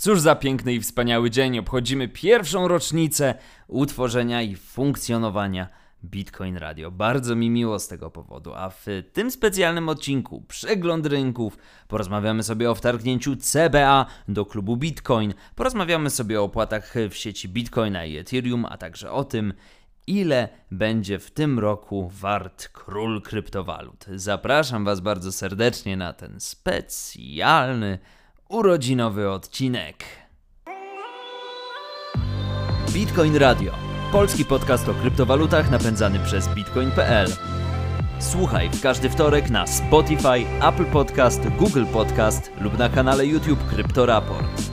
Cóż za piękny i wspaniały dzień. Obchodzimy pierwszą rocznicę utworzenia i funkcjonowania Bitcoin Radio. Bardzo mi miło z tego powodu, a w tym specjalnym odcinku przegląd rynków porozmawiamy sobie o wtargnięciu CBA do klubu Bitcoin, porozmawiamy sobie o opłatach w sieci Bitcoina i Ethereum, a także o tym, ile będzie w tym roku wart król kryptowalut. Zapraszam Was bardzo serdecznie na ten specjalny urodzinowy odcinek. Bitcoin Radio. Polski podcast o kryptowalutach napędzany przez bitcoin.pl. Słuchaj w każdy wtorek na Spotify, Apple Podcast, Google Podcast lub na kanale YouTube Kryptoraport.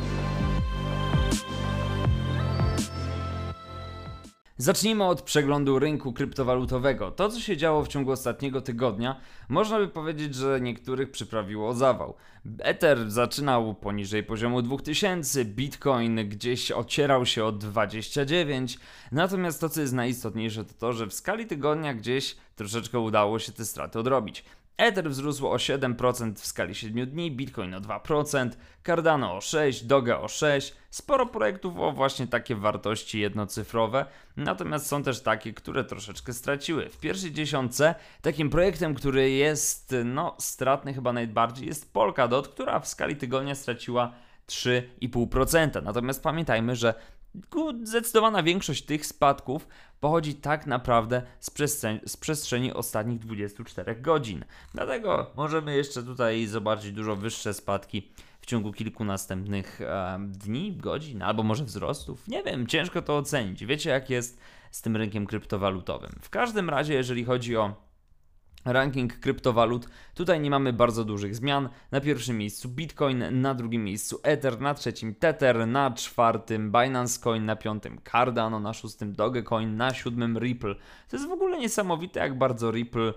Zacznijmy od przeglądu rynku kryptowalutowego. To, co się działo w ciągu ostatniego tygodnia, można by powiedzieć, że niektórych przyprawiło zawał. Ether zaczynał poniżej poziomu 2000, Bitcoin gdzieś ocierał się od 29, natomiast to, co jest najistotniejsze, to to, że w skali tygodnia gdzieś troszeczkę udało się te straty odrobić. Ether wzrósł o 7% w skali 7 dni, Bitcoin o 2%, Cardano o 6%, Doge o 6%. Sporo projektów o właśnie takie wartości jednocyfrowe, natomiast są też takie, które troszeczkę straciły. W pierwszej dziesiątce takim projektem, który jest no stratny chyba najbardziej jest Polkadot, która w skali tygodnia straciła 3,5%. Natomiast pamiętajmy, że zdecydowana większość tych spadków pochodzi tak naprawdę z przestrzeni, z przestrzeni ostatnich 24 godzin. Dlatego możemy jeszcze tutaj zobaczyć dużo wyższe spadki w ciągu kilku następnych e, dni, godzin, albo może wzrostów. Nie wiem, ciężko to ocenić. Wiecie, jak jest z tym rynkiem kryptowalutowym. W każdym razie, jeżeli chodzi o ranking kryptowalut. Tutaj nie mamy bardzo dużych zmian. Na pierwszym miejscu Bitcoin, na drugim miejscu Ether, na trzecim Tether, na czwartym Binance Coin, na piątym Cardano, na szóstym Dogecoin, na siódmym Ripple. To jest w ogóle niesamowite, jak bardzo Ripple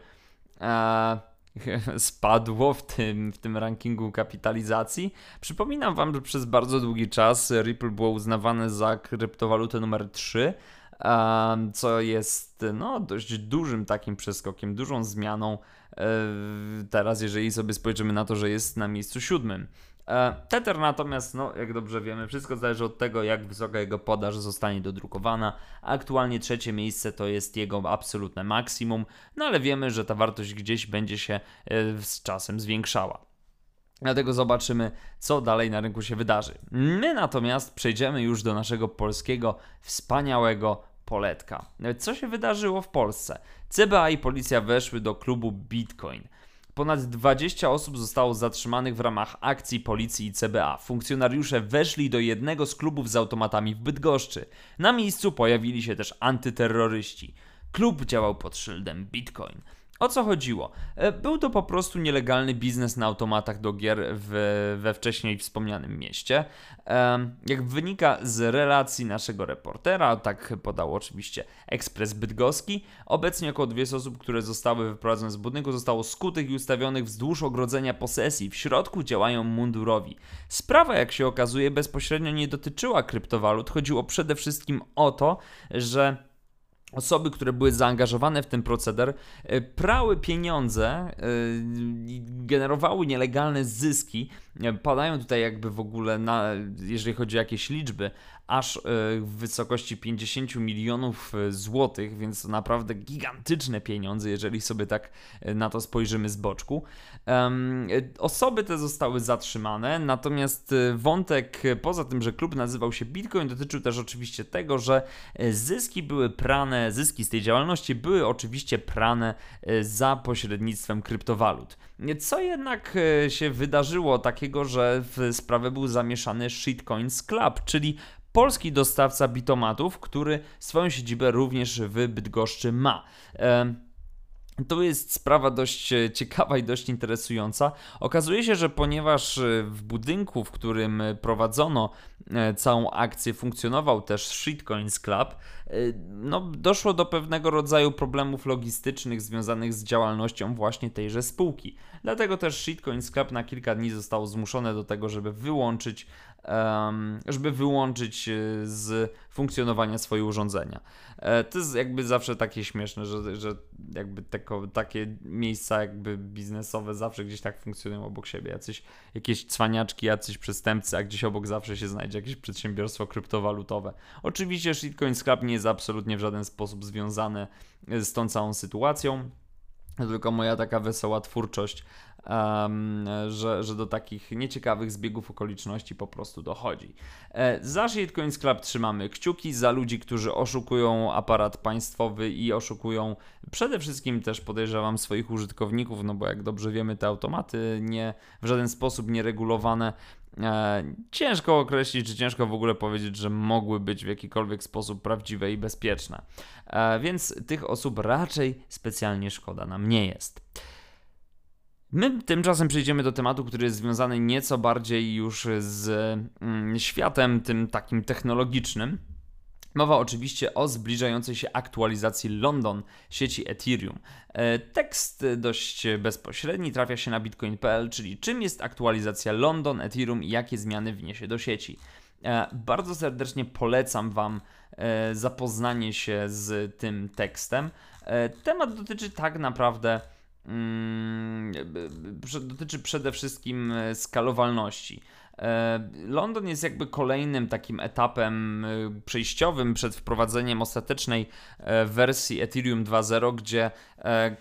e, spadło w tym, w tym rankingu kapitalizacji. Przypominam Wam, że przez bardzo długi czas Ripple było uznawane za kryptowalutę numer 3 co jest no, dość dużym takim przeskokiem, dużą zmianą e, teraz, jeżeli sobie spojrzymy na to, że jest na miejscu siódmym. E, Tether natomiast, no, jak dobrze wiemy, wszystko zależy od tego, jak wysoka jego podaż zostanie dodrukowana. Aktualnie trzecie miejsce to jest jego absolutne maksimum, no ale wiemy, że ta wartość gdzieś będzie się e, z czasem zwiększała. Dlatego zobaczymy, co dalej na rynku się wydarzy. My natomiast przejdziemy już do naszego polskiego wspaniałego poletka. Co się wydarzyło w Polsce? CBA i policja weszły do klubu Bitcoin. Ponad 20 osób zostało zatrzymanych w ramach akcji policji i CBA. Funkcjonariusze weszli do jednego z klubów z automatami w Bydgoszczy. Na miejscu pojawili się też antyterroryści. Klub działał pod szyldem Bitcoin. O co chodziło? E, był to po prostu nielegalny biznes na automatach do gier w, we wcześniej wspomnianym mieście. Jak wynika z relacji naszego reportera, tak podał oczywiście Ekspres Bydgoski, obecnie około 200 osób, które zostały wyprowadzone z budynku, zostało skutych i ustawionych wzdłuż ogrodzenia posesji. W środku działają mundurowi. Sprawa, jak się okazuje, bezpośrednio nie dotyczyła kryptowalut. Chodziło przede wszystkim o to, że osoby, które były zaangażowane w ten proceder, e, prały pieniądze, e, generowały nielegalne zyski. Padają tutaj jakby w ogóle, na, jeżeli chodzi o jakieś liczby, aż e, w wysokości 50 milionów e, złotych, więc to naprawdę gigantyczne pieniądze, jeżeli sobie tak e, na to spojrzymy z boczku. Osoby te zostały zatrzymane, natomiast wątek, poza tym, że klub nazywał się Bitcoin, dotyczył też oczywiście tego, że zyski były prane, zyski z tej działalności były oczywiście prane za pośrednictwem kryptowalut. Co jednak się wydarzyło takiego, że w sprawę był zamieszany Shitcoins Club, czyli polski dostawca bitomatów, który swoją siedzibę również w Bydgoszczy ma. To jest sprawa dość e, ciekawa i dość interesująca. Okazuje się, że ponieważ e, w budynku, w którym prowadzono e, całą akcję funkcjonował też Shitcoins Club, no, doszło do pewnego rodzaju problemów logistycznych związanych z działalnością właśnie tejże spółki. Dlatego też Shitcoins Club na kilka dni zostało zmuszone do tego, żeby wyłączyć żeby wyłączyć e, z funkcjonowania swoje urządzenia. E, to jest jakby zawsze takie śmieszne, że, że jakby takie miejsca jakby biznesowe zawsze gdzieś tak funkcjonują obok siebie. Jacyś, jakieś cwaniaczki, jacyś przestępcy, a gdzieś obok zawsze się znajdzie jakieś przedsiębiorstwo kryptowalutowe. Oczywiście Shitcoin Club nie jest absolutnie w żaden sposób związane z tą całą sytuacją tylko moja taka wesoła twórczość um, że, że do takich nieciekawych zbiegów okoliczności po prostu dochodzi. E, za Shitcoins Club trzymamy kciuki za ludzi, którzy oszukują aparat państwowy i oszukują przede wszystkim też podejrzewam swoich użytkowników, no bo jak dobrze wiemy te automaty nie w żaden sposób nieregulowane E, ciężko określić, czy ciężko w ogóle powiedzieć, że mogły być w jakikolwiek sposób prawdziwe i bezpieczne. E, więc tych osób raczej specjalnie szkoda nam nie jest. My tymczasem przejdziemy do tematu, który jest związany nieco bardziej już z mm, światem tym takim technologicznym. Mowa oczywiście o zbliżającej się aktualizacji London sieci Ethereum. E, tekst dość bezpośredni trafia się na bitcoin.pl, czyli czym jest aktualizacja London Ethereum i jakie zmiany wniesie do sieci. E, bardzo serdecznie polecam Wam e, zapoznanie się z tym tekstem. Temat dotyczy tak naprawdę dotyczy przede wszystkim e, skalowalności. E, London jest jakby kolejnym takim etapem e, przejściowym przed wprowadzeniem ostatecznej wersji Ethereum 2.0, gdzie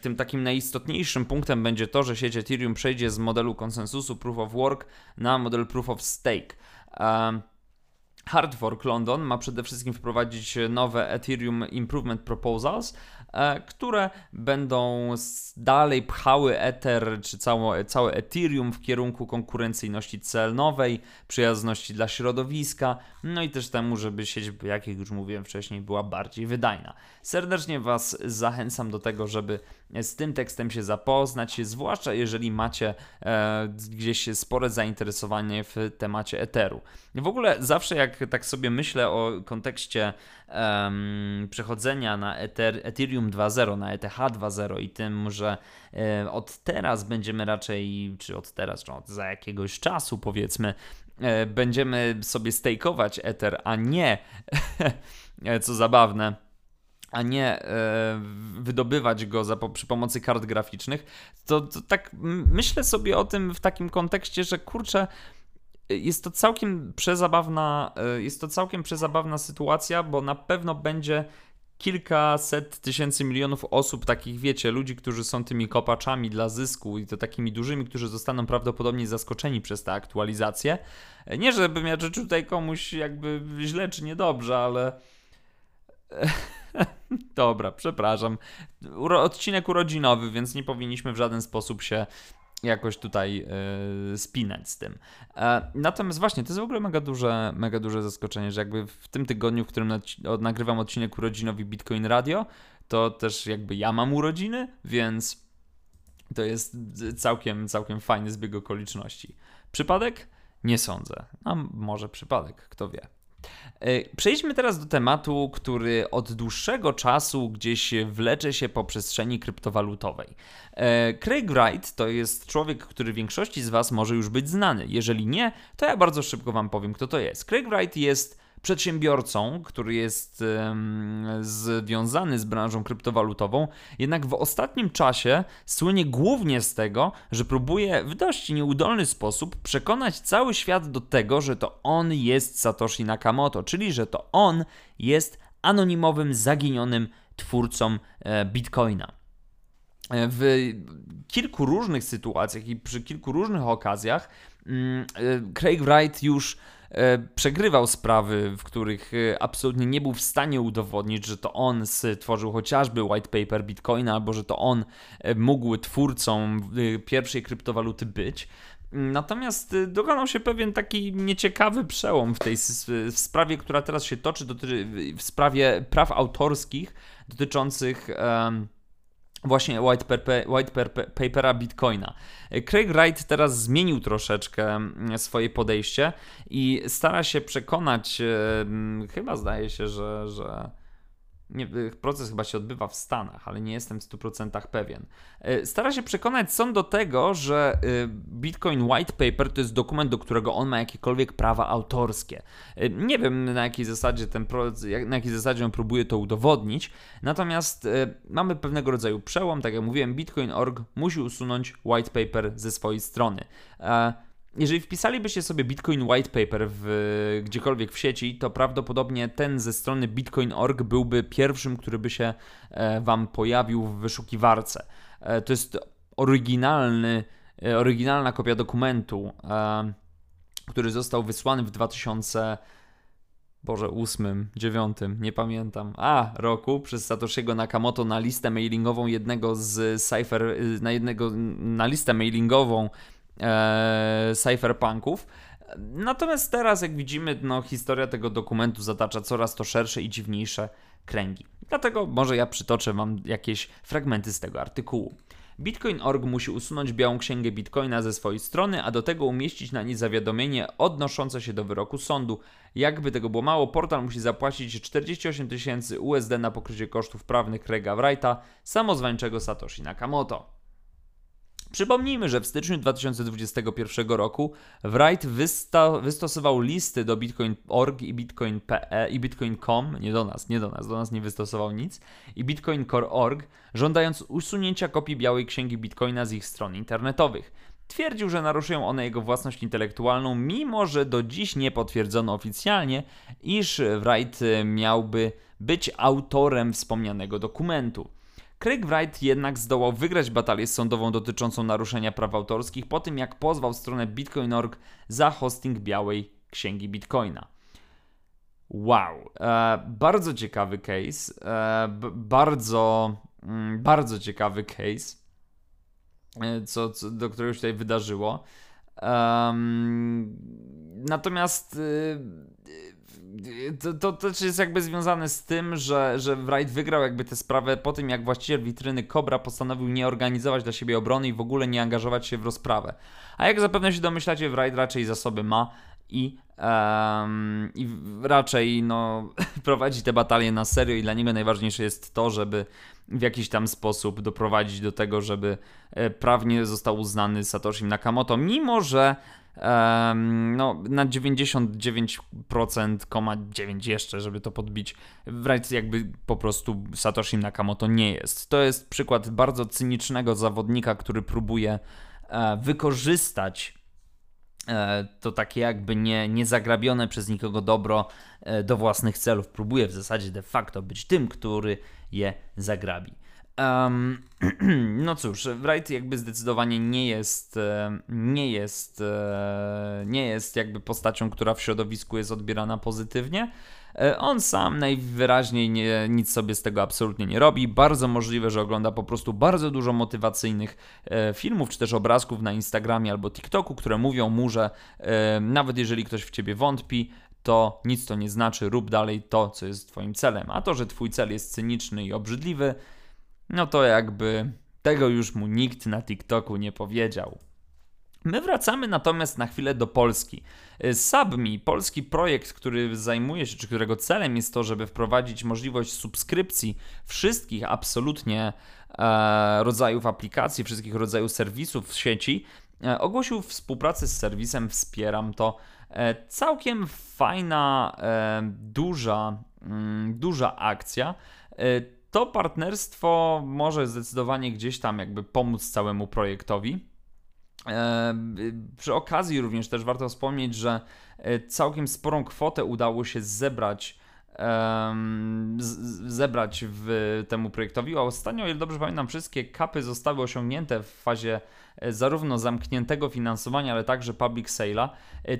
tym takim najistotniejszym punktem będzie to, że sieć Ethereum przejdzie z modelu konsensusu Proof of Work na model Proof of Stake. Hard Fork London ma przede wszystkim wprowadzić nowe Ethereum Improvement Proposals, E, które będą dalej pchały Ether czy całe, całe Ethereum w kierunku konkurencyjności celnowej, przyjazności dla środowiska, no i też temu, żeby sieć, jak już mówiłem wcześniej, była bardziej wydajna. Serdecznie Was zachęcam do tego, żeby z tym tekstem się zapoznać, zwłaszcza jeżeli macie e, gdzieś spore zainteresowanie w temacie Etheru. W ogóle zawsze jak tak sobie myślę o kontekście um, przechodzenia na Ether, Ethereum 2.0, na ETH 2.0 i tym, że e, od teraz będziemy raczej, czy od teraz, czy od za jakiegoś czasu powiedzmy, e, będziemy sobie stakeować Ether, a nie, co zabawne, a nie e, wydobywać go za, przy pomocy kart graficznych, to, to tak myślę sobie o tym w takim kontekście, że kurczę, jest to całkiem przezabawna, e, jest to całkiem przezabawna sytuacja, bo na pewno będzie kilkaset tysięcy milionów osób, takich wiecie, ludzi, którzy są tymi kopaczami dla zysku i to takimi dużymi, którzy zostaną prawdopodobnie zaskoczeni przez tę aktualizację. Nie, żebym ja życzył tutaj komuś jakby źle czy niedobrze, ale Dobra, przepraszam. Uro odcinek urodzinowy, więc nie powinniśmy w żaden sposób się jakoś tutaj yy, spinać z tym. E, natomiast właśnie, to jest w ogóle mega duże, mega duże zaskoczenie, że jakby w tym tygodniu, w którym nagrywam odcinek urodzinowy Bitcoin Radio, to też jakby ja mam urodziny, więc to jest całkiem, całkiem fajny zbieg okoliczności. Przypadek? Nie sądzę. A może przypadek, kto wie. E, przejdźmy teraz do tematu, który od dłuższego czasu gdzieś wlecze się po przestrzeni kryptowalutowej. E, Craig Wright to jest człowiek, który większości z Was może już być znany. Jeżeli nie, to ja bardzo szybko Wam powiem, kto to jest. Craig Wright jest przedsiębiorcą, który jest związany z branżą kryptowalutową, jednak w ostatnim czasie słynie głównie z tego, że próbuje w dość nieudolny sposób przekonać cały świat do tego, że to on jest Satoshi Nakamoto, czyli że to on jest anonimowym, zaginionym twórcą e, Bitcoina. E, w kilku różnych sytuacjach i przy kilku różnych okazjach mm, e, Craig Wright już przegrywał sprawy, w których e, absolutnie nie był w stanie udowodnić, że to on stworzył chociażby white paper Bitcoina, albo że to on e, mógł twórcą pierwszej kryptowaluty być. Natomiast dokonał się pewien taki nieciekawy przełom w tej w sprawie, która teraz się toczy, dotyczy, w sprawie praw autorskich dotyczących. Um, właśnie white, paper, white paper, papera Bitcoina. Craig Wright teraz zmienił troszeczkę mm, swoje podejście i stara się przekonać, chyba zdaje się, że, że nie, y, proces chyba się odbywa w Stanach, ale nie jestem w 100% pewien. Y, stara się przekonać sąd do tego, że y, Bitcoin White Paper to jest dokument, do którego on ma jakiekolwiek prawa autorskie. Nie wiem na jakiej zasadzie ten na jakiej zasadzie on próbuje to udowodnić, natomiast mamy pewnego rodzaju przełom, tak jak mówiłem, Bitcoin.org musi usunąć white paper ze swojej strony. Jeżeli wpisalibyście sobie Bitcoin White Paper w, gdziekolwiek w sieci, to prawdopodobnie ten ze strony bitcoin.org byłby pierwszym, który by się e, Wam pojawił w wyszukiwarce. E, to jest oryginalny, e, oryginalna kopia dokumentu, który został wysłany w 2000 Boże, 8, 9, nie pamiętam, a roku przez Satoshiego Nakamoto na listę mailingową jednego z Cypher, na jednego, na listę mailingową e, cypherpunków. Natomiast teraz, jak widzimy, no, historia tego dokumentu zatacza coraz to szersze i dziwniejsze kręgi. Dlatego może ja przytoczę Wam jakieś fragmenty z tego artykułu. Bitcoin.org musi usunąć białą księgę Bitcoina ze swojej strony, a do tego umieścić na niej zawiadomienie odnoszące się do wyroku sądu. Jakby tego było mało, portal musi zapłacić 48 tysięcy USD na pokrycie kosztów prawnych Craiga Wrighta, samozwańczego Satoshi Nakamoto. Przypomnijmy, że w styczniu 2021 roku Wright wysta- wystosował listy do Bitcoin.org i i Bitcoin.com, nie do nas, nie do nas, do nas nie wystosował nic, i Bitcoin.org, żądając usunięcia kopii białej księgi Bitcoina z ich stron internetowych. Twierdził, że naruszają one jego własność intelektualną, mimo że do dziś nie potwierdzono oficjalnie, iż Wright miałby być autorem wspomnianego dokumentu. Craig Wright jednak zdołał wygrać batalię sądową dotyczącą naruszenia praw autorskich po tym, jak pozwał stronę Bitcoin.org za hosting białej księgi Bitcoina. Wow, e, bardzo ciekawy case, e, bardzo, mm, bardzo ciekawy case, e, co, co, do którego się tutaj wydarzyło. Um, natomiast y, to, to też jest jakby związane z tym, że, że Wright wygrał jakby tę sprawę po tym, jak właściciel witryny Cobra postanowił nie organizować dla siebie obrony i w ogóle nie angażować się w rozprawę. A jak zapewne się domyślacie, Wright raczej zasoby ma i, um, i raczej no, prowadzi te batalie na serio i dla niego najważniejsze jest to, żeby w jakiś tam sposób doprowadzić do tego, żeby e, prawnie został uznany Satoshi Nakamoto, mimo że no, na 99,9 jeszcze, żeby to podbić. Wright jakby po prostu Satoshi Nakamoto nie jest. To jest przykład bardzo cynicznego zawodnika, który próbuje e, wykorzystać e, to takie jakby nie, niezagrabione przez nikogo dobro e, do własnych celów. Próbuje w zasadzie de facto być tym, który je zagrabi. Um, no cóż, Wright jakby zdecydowanie nie jest, nie jest, e, nie jest jakby postacią, która w środowisku jest odbierana pozytywnie. E, on sam najwyraźniej nie, nic sobie z tego absolutnie nie robi. Bardzo możliwe, że ogląda po prostu bardzo dużo motywacyjnych e, filmów czy też obrazków na Instagramie albo TikToku, które mówią mu, że nawet jeżeli ktoś w ciebie wątpi, to nic to nie znaczy, rób dalej to, co jest Twoim celem. A to, że Twój cel jest cyniczny i obrzydliwy, no to jakby tego już mu nikt na TikToku nie powiedział. My wracamy natomiast na chwilę do Polski. Submi, polski projekt, który zajmuje się, czy którego celem jest to, żeby wprowadzić możliwość subskrypcji wszystkich absolutnie e, rodzajów aplikacji, wszystkich rodzajów serwisów w sieci, e, ogłosił współpracę z serwisem Wspieram to. E, całkiem fajna, e, duża, mm, duża akcja. To partnerstwo może zdecydowanie gdzieś tam jakby pomóc całemu projektowi. E, przy okazji również też warto wspomnieć, że e, całkiem sporą kwotę udało się zebrać zebrać w temu projektowi. A ostatnio, ile dobrze pamiętam, wszystkie kapy zostały osiągnięte w fazie e, zarówno zamkniętego finansowania, ale także public sale'a.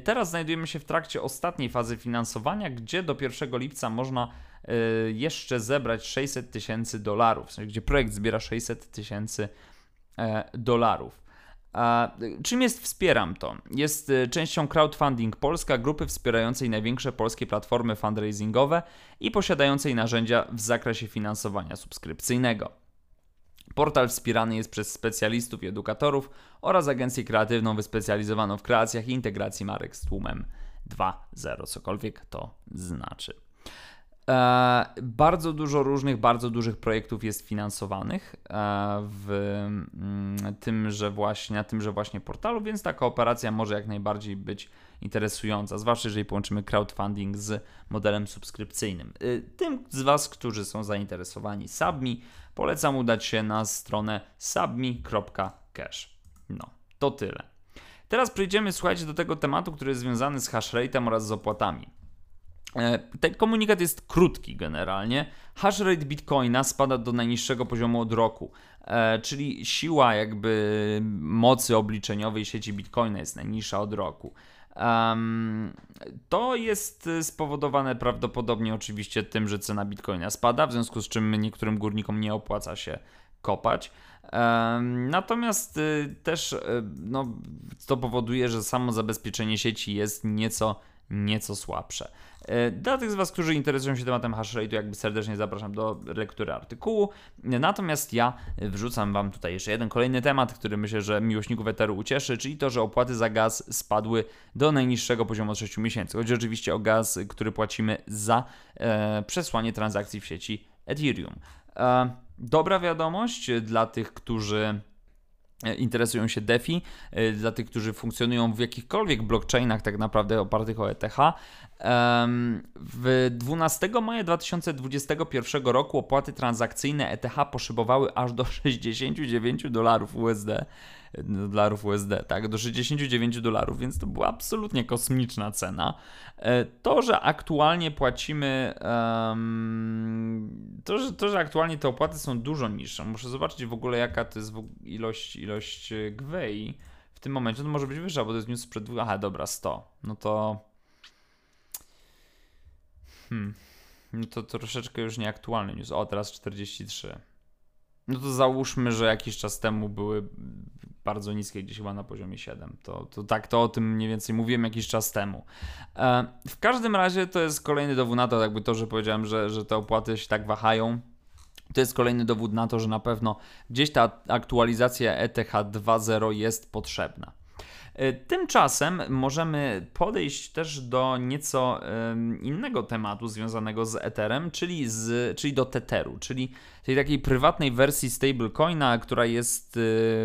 Teraz znajdujemy się w trakcie ostatniej fazy finansowania, gdzie do 1 lipca można jeszcze zebrać 600 tysięcy dolarów, w sensie, gdzie projekt zbiera 600 tysięcy e, dolarów. A czym jest Wspieram to? Jest y, częścią Crowdfunding Polska, grupy wspierającej największe polskie platformy fundraisingowe i posiadającej narzędzia w zakresie finansowania subskrypcyjnego. Portal wspierany jest przez specjalistów i edukatorów oraz agencję kreatywną wyspecjalizowaną w kreacjach i integracji marek z tłumem 2.0, cokolwiek to znaczy. E, bardzo dużo różnych, bardzo dużych projektów jest finansowanych e, w mm, tymże właśnie, na tymże właśnie portalu, więc taka operacja może jak najbardziej być interesująca, zwłaszcza jeżeli połączymy crowdfunding z modelem subskrypcyjnym. E, tym z Was, którzy są zainteresowani Submi, polecam udać się na stronę submi.cash. No, to tyle. Teraz przejdziemy, słuchajcie, do tego tematu, który jest związany z hashrate'em oraz z opłatami. E, ten komunikat jest krótki generalnie. Hashrate Bitcoina spada do najniższego poziomu od roku, e, czyli siła jakby mocy obliczeniowej sieci Bitcoina jest najniższa od roku. to jest spowodowane prawdopodobnie oczywiście tym, że cena Bitcoina spada, w związku z czym niektórym górnikom nie opłaca się kopać. Natomiast y, też y, no, to powoduje, że samo zabezpieczenie sieci jest nieco, nieco słabsze. E, dla tych z Was, którzy interesują się tematem hashrate'u, jakby serdecznie zapraszam do lektury artykułu. Natomiast ja wrzucam Wam tutaj jeszcze jeden kolejny temat, który myślę, że miłośników Etheru ucieszy, czyli to, że opłaty za gaz spadły do najniższego poziomu od 6 miesięcy. Chodzi oczywiście o gaz, który płacimy za e, przesłanie transakcji w sieci Ethereum. E, dobra wiadomość dla tych, którzy E, interesują się DeFi, e, dla tych, którzy funkcjonują w jakichkolwiek blockchainach tak naprawdę opartych o ETH. W 12 maja 2021 roku opłaty transakcyjne ETH poszybowały aż do 69 dolarów USD dolarów USD, tak, do 69 dolarów, więc to była absolutnie kosmiczna cena. E, to, że aktualnie płacimy, to, że, to, że aktualnie te opłaty są dużo niższe, muszę zobaczyć w ogóle jaka to jest ilość, ilość gwei w tym momencie, to może być wyższa, bo to jest news sprzed aha, dobra, 100, no to hmm, no to troszeczkę już nieaktualny news, o, teraz 43. No to załóżmy, że jakiś czas temu były bardzo niskie, gdzieś chyba na poziomie 7. To, to tak, to o tym mniej więcej mówiłem jakiś czas temu. E, w każdym razie to jest kolejny dowód na to, jakby to, że powiedziałem, że, że te opłaty się tak wahają. To jest kolejny dowód na to, że na pewno gdzieś ta aktualizacja ETH 2.0 jest potrzebna. E, tymczasem możemy podejść też do nieco innego tematu związanego z Etherem, czyli, z, czyli do Tetheru, czyli tej takiej prywatnej wersji stablecoina, która jest,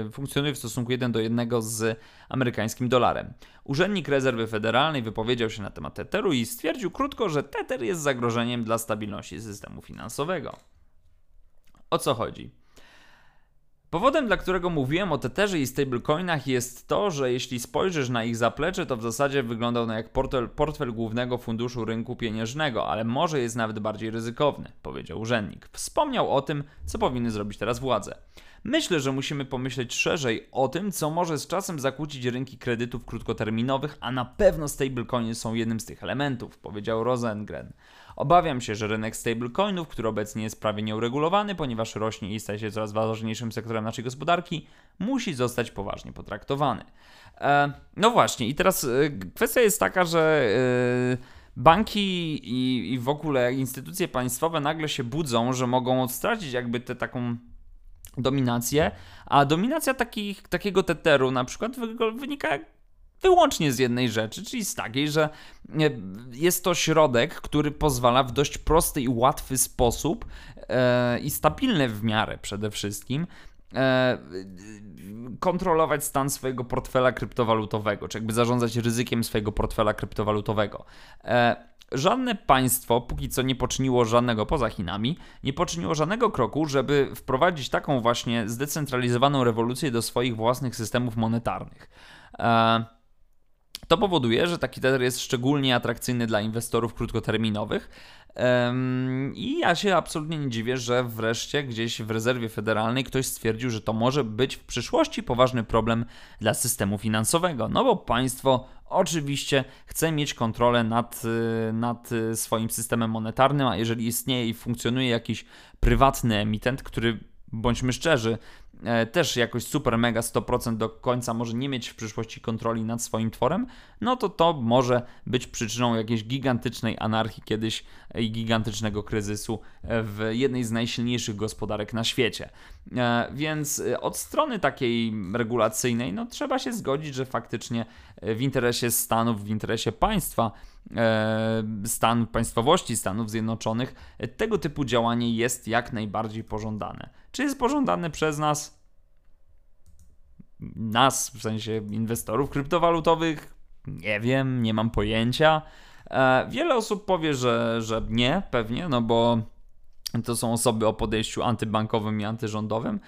e, funkcjonuje w stosunku 1 do 1 z amerykańskim dolarem. Urzędnik Rezerwy Federalnej wypowiedział się na temat Tetheru i stwierdził krótko, że Tether jest zagrożeniem dla stabilności systemu finansowego. O co chodzi? Powodem, dla którego mówiłem o Tetherze i stablecoinach jest to, że jeśli spojrzysz na ich zaplecze, to w zasadzie wygląda on jak portfel, portfel głównego funduszu rynku pieniężnego, ale może jest nawet bardziej ryzykowny, powiedział urzędnik. Wspomniał o tym, co powinny zrobić teraz władze. Myślę, że musimy pomyśleć szerzej o tym, co może z czasem zakłócić rynki kredytów krótkoterminowych, a na pewno stablecoiny są jednym z tych elementów, powiedział Rosengren. Obawiam się, że rynek stablecoinów, który obecnie jest prawie nieuregulowany, ponieważ rośnie i staje się coraz ważniejszym sektorem naszej gospodarki, musi zostać poważnie potraktowany. E, no właśnie, i teraz e, kwestia jest taka, że e, banki i, i w ogóle instytucje państwowe nagle się budzą, że mogą stracić jakby tę taką dominację, a dominacja takich, takiego teteru na przykład wynika wyłącznie z jednej rzeczy, czyli z takiej, że e, jest to środek, który pozwala w dość prosty i łatwy sposób e, i stabilny w miarę przede wszystkim e, kontrolować stan swojego portfela kryptowalutowego, czy jakby zarządzać ryzykiem swojego portfela kryptowalutowego. E, żadne państwo, póki co nie poczyniło żadnego, poza Chinami, nie poczyniło żadnego kroku, żeby wprowadzić taką właśnie zdecentralizowaną rewolucję do swoich własnych systemów monetarnych. E, to powoduje, że taki tether jest szczególnie atrakcyjny dla inwestorów krótkoterminowych. I ja się absolutnie nie dziwię, że wreszcie gdzieś w rezerwie federalnej ktoś stwierdził, że to może być w przyszłości poważny problem dla systemu finansowego. No bo państwo oczywiście chce mieć kontrolę nad, y, nad swoim systemem monetarnym, a jeżeli istnieje i funkcjonuje jakiś prywatny emitent, który bądźmy szczerzy, też jakoś super mega 100% do końca może nie mieć w przyszłości kontroli nad swoim tworem, no to to może być przyczyną jakiejś gigantycznej anarchii kiedyś i gigantycznego kryzysu w jednej z najsilniejszych gospodarek na świecie. E, więc od strony takiej regulacyjnej, no trzeba się zgodzić, że faktycznie w interesie Stanów, w interesie państwa, e, stan państwowości Stanów Zjednoczonych, tego typu działanie jest jak najbardziej pożądane. Czy jest pożądane przez nas? Nas, w sensie inwestorów kryptowalutowych? Nie wiem, nie mam pojęcia. E, wiele osób powie, że, że nie, pewnie, no bo to są osoby o podejściu antybankowym i antyrządowym.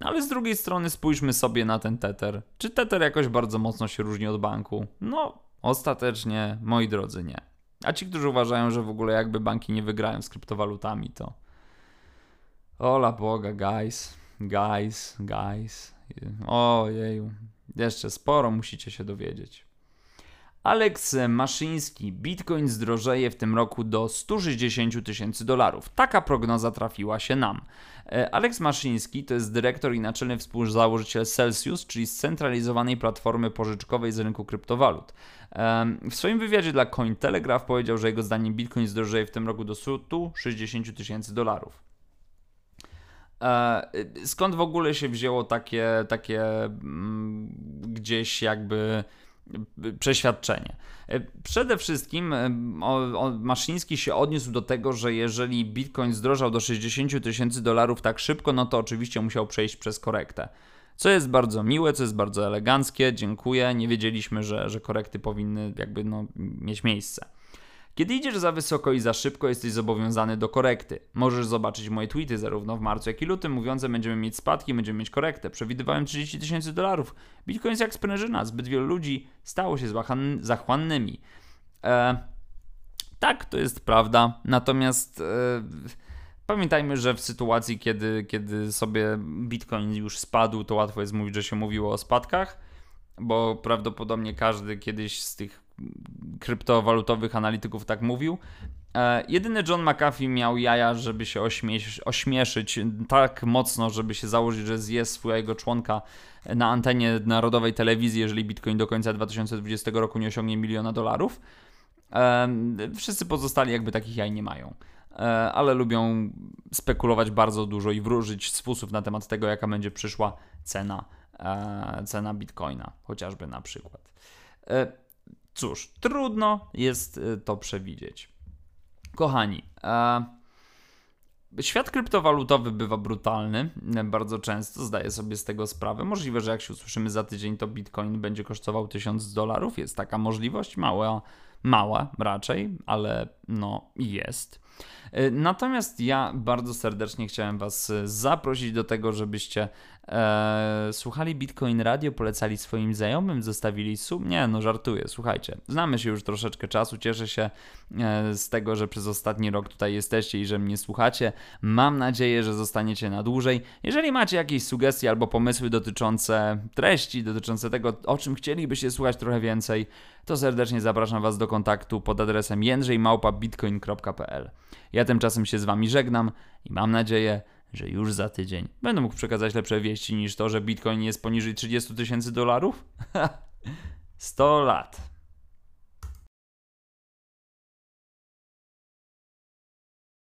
Ale z drugiej strony spójrzmy sobie na ten Tether. Czy Tether jakoś bardzo mocno się różni od banku? No, ostatecznie, moi drodzy, nie. A ci, którzy uważają, że w ogóle jakby banki nie wygrają z kryptowalutami, to. Ola Boga, guys, guys, guys. Ojeju, jeszcze sporo musicie się dowiedzieć. Aleks Maszyński. Bitcoin zdrożeje w tym roku do 160 tysięcy dolarów. Taka prognoza trafiła się nam. E, Aleks Maszyński to jest dyrektor i naczelny współzałożyciel Celsius, czyli scentralizowanej platformy pożyczkowej z rynku kryptowalut. W swoim wywiadzie dla Cointelegraph powiedział, że jego zdaniem Bitcoin zdrożeje w tym roku do 160 tysięcy dolarów. E, skąd w ogóle się wzięło takie, takie mm, gdzieś jakby przeświadczenie. E, przede wszystkim e, Maszyński się odniósł do tego, że jeżeli Bitcoin zdrożał do 60 tysięcy dolarów tak szybko, no to oczywiście musiał przejść przez korektę. Co jest bardzo miłe, co jest bardzo eleganckie, dziękuję. Nie wiedzieliśmy, że, że korekty powinny jakby no, mieć miejsce. Kiedy idziesz za wysoko i za szybko, jesteś zobowiązany do korekty. Możesz zobaczyć moje tweety zarówno w marcu, jak i lutym, mówiące będziemy mieć spadki, będziemy mieć korektę. Przewidywałem 30 tysięcy dolarów. Bitcoin jest jak sprężyna. Zbyt wielu ludzi stało się zachłannymi. E, tak, to jest prawda. Natomiast e, pamiętajmy, że w sytuacji, kiedy, kiedy sobie Bitcoin już spadł, to łatwo jest mówić, że się mówiło o spadkach, bo prawdopodobnie każdy kiedyś z tych kryptowalutowych analityków tak mówił. E, jedyny John McAfee miał jaja, żeby się ośmiesz ośmieszyć tak mocno, żeby się założyć, że zje swojego członka na antenie narodowej telewizji, jeżeli Bitcoin do końca 2020 roku nie osiągnie miliona dolarów. E, wszyscy pozostali jakby takich jaj nie mają. E, ale lubią spekulować bardzo dużo i wróżyć z fusów na temat tego, jaka będzie przyszła cena, cena Bitcoina, chociażby na przykład. E, Cóż, trudno jest y, to przewidzieć. Kochani, e, świat kryptowalutowy bywa brutalny bardzo często, zdaję sobie z tego sprawę. Możliwe, że jak się usłyszymy za tydzień, to bitcoin będzie kosztował 1000 dolarów. Jest taka możliwość, mała, mała raczej, ale no jest. E, natomiast ja bardzo serdecznie chciałem Was e, zaprosić do tego, żebyście e, słuchali Bitcoin Radio, polecali swoim znajomym, zostawili sub. Nie, no żartuję, słuchajcie. Znamy się już troszeczkę czasu, cieszę się e, z tego, że przez ostatni rok tutaj jesteście i że mnie słuchacie. Mam nadzieję, że zostaniecie na dłużej. Jeżeli macie jakieś sugestie albo pomysły dotyczące treści, dotyczące tego, o czym chcielibyście słuchać trochę więcej, to serdecznie zapraszam Was do kontaktu pod adresem jędrzejmałpa.bitcoin.pl. Ja tymczasem się z Wami żegnam i mam nadzieję, że już za tydzień będę mógł przekazać lepsze wieści niż to, że Bitcoin jest poniżej 30 tysięcy dolarów? 100 lat.